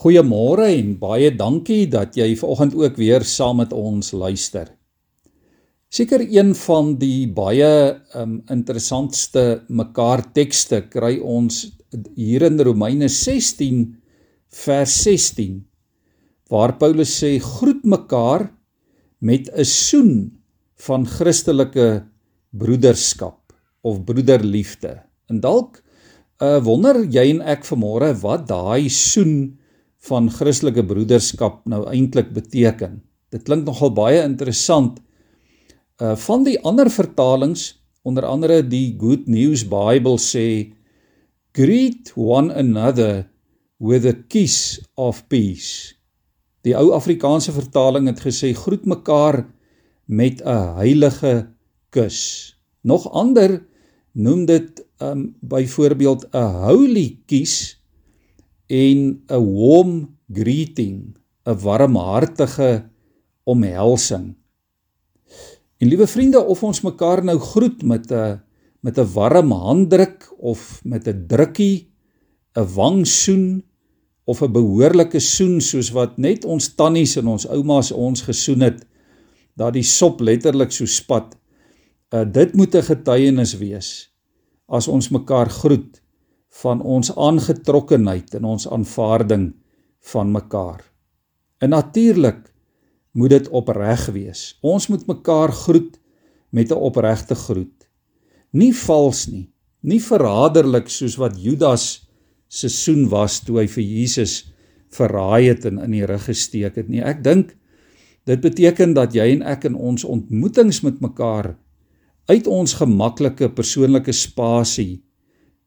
Goeiemôre en baie dankie dat jy vanoggend ook weer saam met ons luister. Seker een van die baie um, interessantste mekaar tekste kry ons hier in Romeine 16 vers 16 waar Paulus sê groet mekaar met 'n soen van Christelike broederskap of broederliefde. En dalk uh, wonder jy en ek vanmôre wat daai soen van Christelike broederskap nou eintlik beteken. Dit klink nogal baie interessant. Uh van die ander vertalings, onder andere die Good News Bible sê greet one another with a kiss of peace. Die ou Afrikaanse vertaling het gesê groet mekaar met 'n heilige kus. Nog ander noem dit um byvoorbeeld 'n holy kiss en 'n warm greeting, 'n warmhartige omhelsing. En liewe vriende, of ons mekaar nou groet met 'n met 'n warm handdruk of met 'n drukkie, 'n wangsoen of 'n behoorlike soen soos wat net ons tannies en ons oumas ons gesoen het, dat die sop letterlik so spat. Uh, dit moet 'n getuienis wees as ons mekaar groet van ons aangetrokkenheid en ons aanvaarding van mekaar. En natuurlik moet dit opreg wees. Ons moet mekaar groet met 'n opregte groet. Nie vals nie, nie verraderlik soos wat Judas se soen was toe hy vir Jesus verraai het en in die rug gesteek het nie. Ek dink dit beteken dat jy en ek in ons ontmoetings met mekaar uit ons gemaklike persoonlike spasie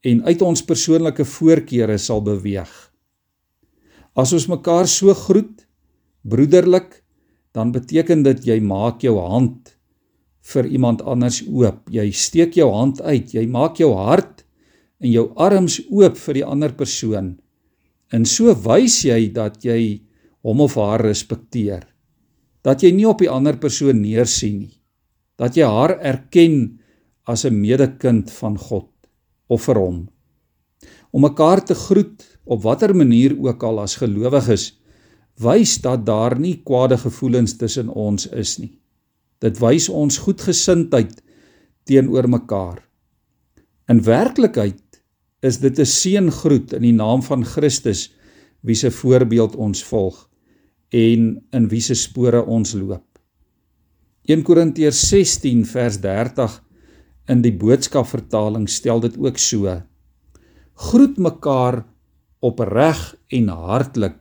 en uit ons persoonlike voorkeure sal beweeg. As ons mekaar so groet, broederlik, dan beteken dit jy maak jou hand vir iemand anders oop. Jy steek jou hand uit, jy maak jou hart en jou arms oop vir die ander persoon. En so wys jy dat jy hom of haar respekteer. Dat jy nie op die ander persoon neersien nie. Dat jy haar erken as 'n medekind van God of vir hom. Om mekaar te groet op watter manier ook al as gelowiges wys dat daar nie kwade gevoelens tussen ons is nie. Dit wys ons goedgesindheid teenoor mekaar. In werklikheid is dit 'n seëngroet in die naam van Christus wie se voorbeeld ons volg en in wie se spore ons loop. 1 Korintiërs 16 vers 30 in die boodskapvertaling stel dit ook so. Groet mekaar opreg en hartlik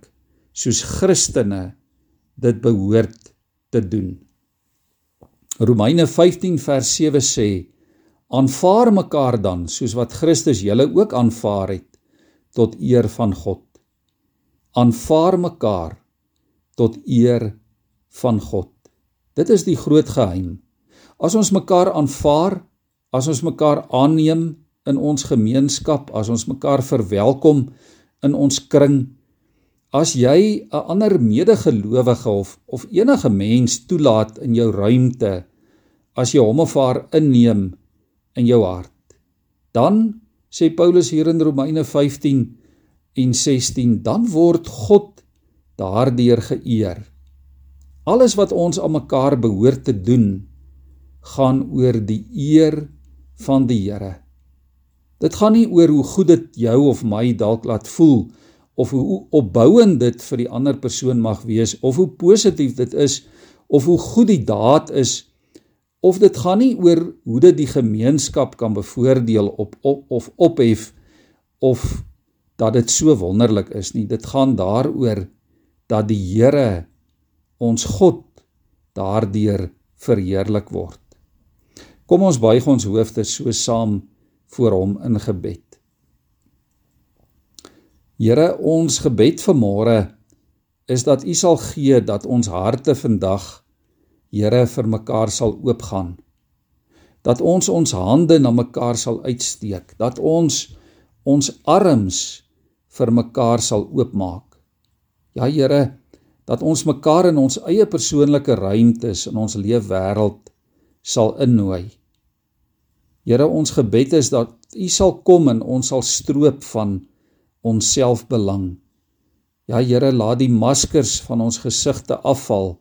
soos Christene dit behoort te doen. Romeine 15 vers 7 sê: Aanvaar mekaar dan soos wat Christus julle ook aanvaar het tot eer van God. Aanvaar mekaar tot eer van God. Dit is die groot geheim. As ons mekaar aanvaar, as ons mekaar aanneem in ons gemeenskap, as ons mekaar verwelkom in ons kring, as jy 'n ander medegelowige of of enige mens toelaat in jou ruimte, as jy hom of haar inneem in jou hart, dan sê Paulus hier in Romeine 15 en 16, dan word God daardeur geëer. Alles wat ons aan mekaar behoort te doen, gaan oor die eer van die Here. Dit gaan nie oor hoe goed dit jou of my dalk laat voel of hoe opbouend dit vir die ander persoon mag wees of hoe positief dit is of hoe goed die daad is of dit gaan nie oor hoe dit die gemeenskap kan bevoordeel op, op of ophef of dat dit so wonderlik is nie dit gaan daaroor dat die Here ons God daardeur verheerlik word Kom ons buig ons hoofde so saam voor hom in gebed. Here, ons gebed vanmôre is dat U sal gee dat ons harte vandag Here vir mekaar sal oopgaan. Dat ons ons hande na mekaar sal uitsteek, dat ons ons arms vir mekaar sal oopmaak. Ja Here, dat ons mekaar in ons eie persoonlike ruimtes in ons leefwêreld sal innooi. Here, ons gebed is dat U sal kom en ons sal stroop van ons selfbelang Ja Here, laat die maskers van ons gesigte afval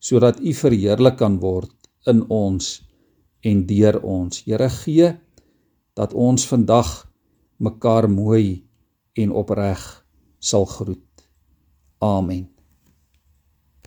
sodat U verheerlik kan word in ons en deur ons. Here gee dat ons vandag mekaar mooi en opreg sal groet. Amen.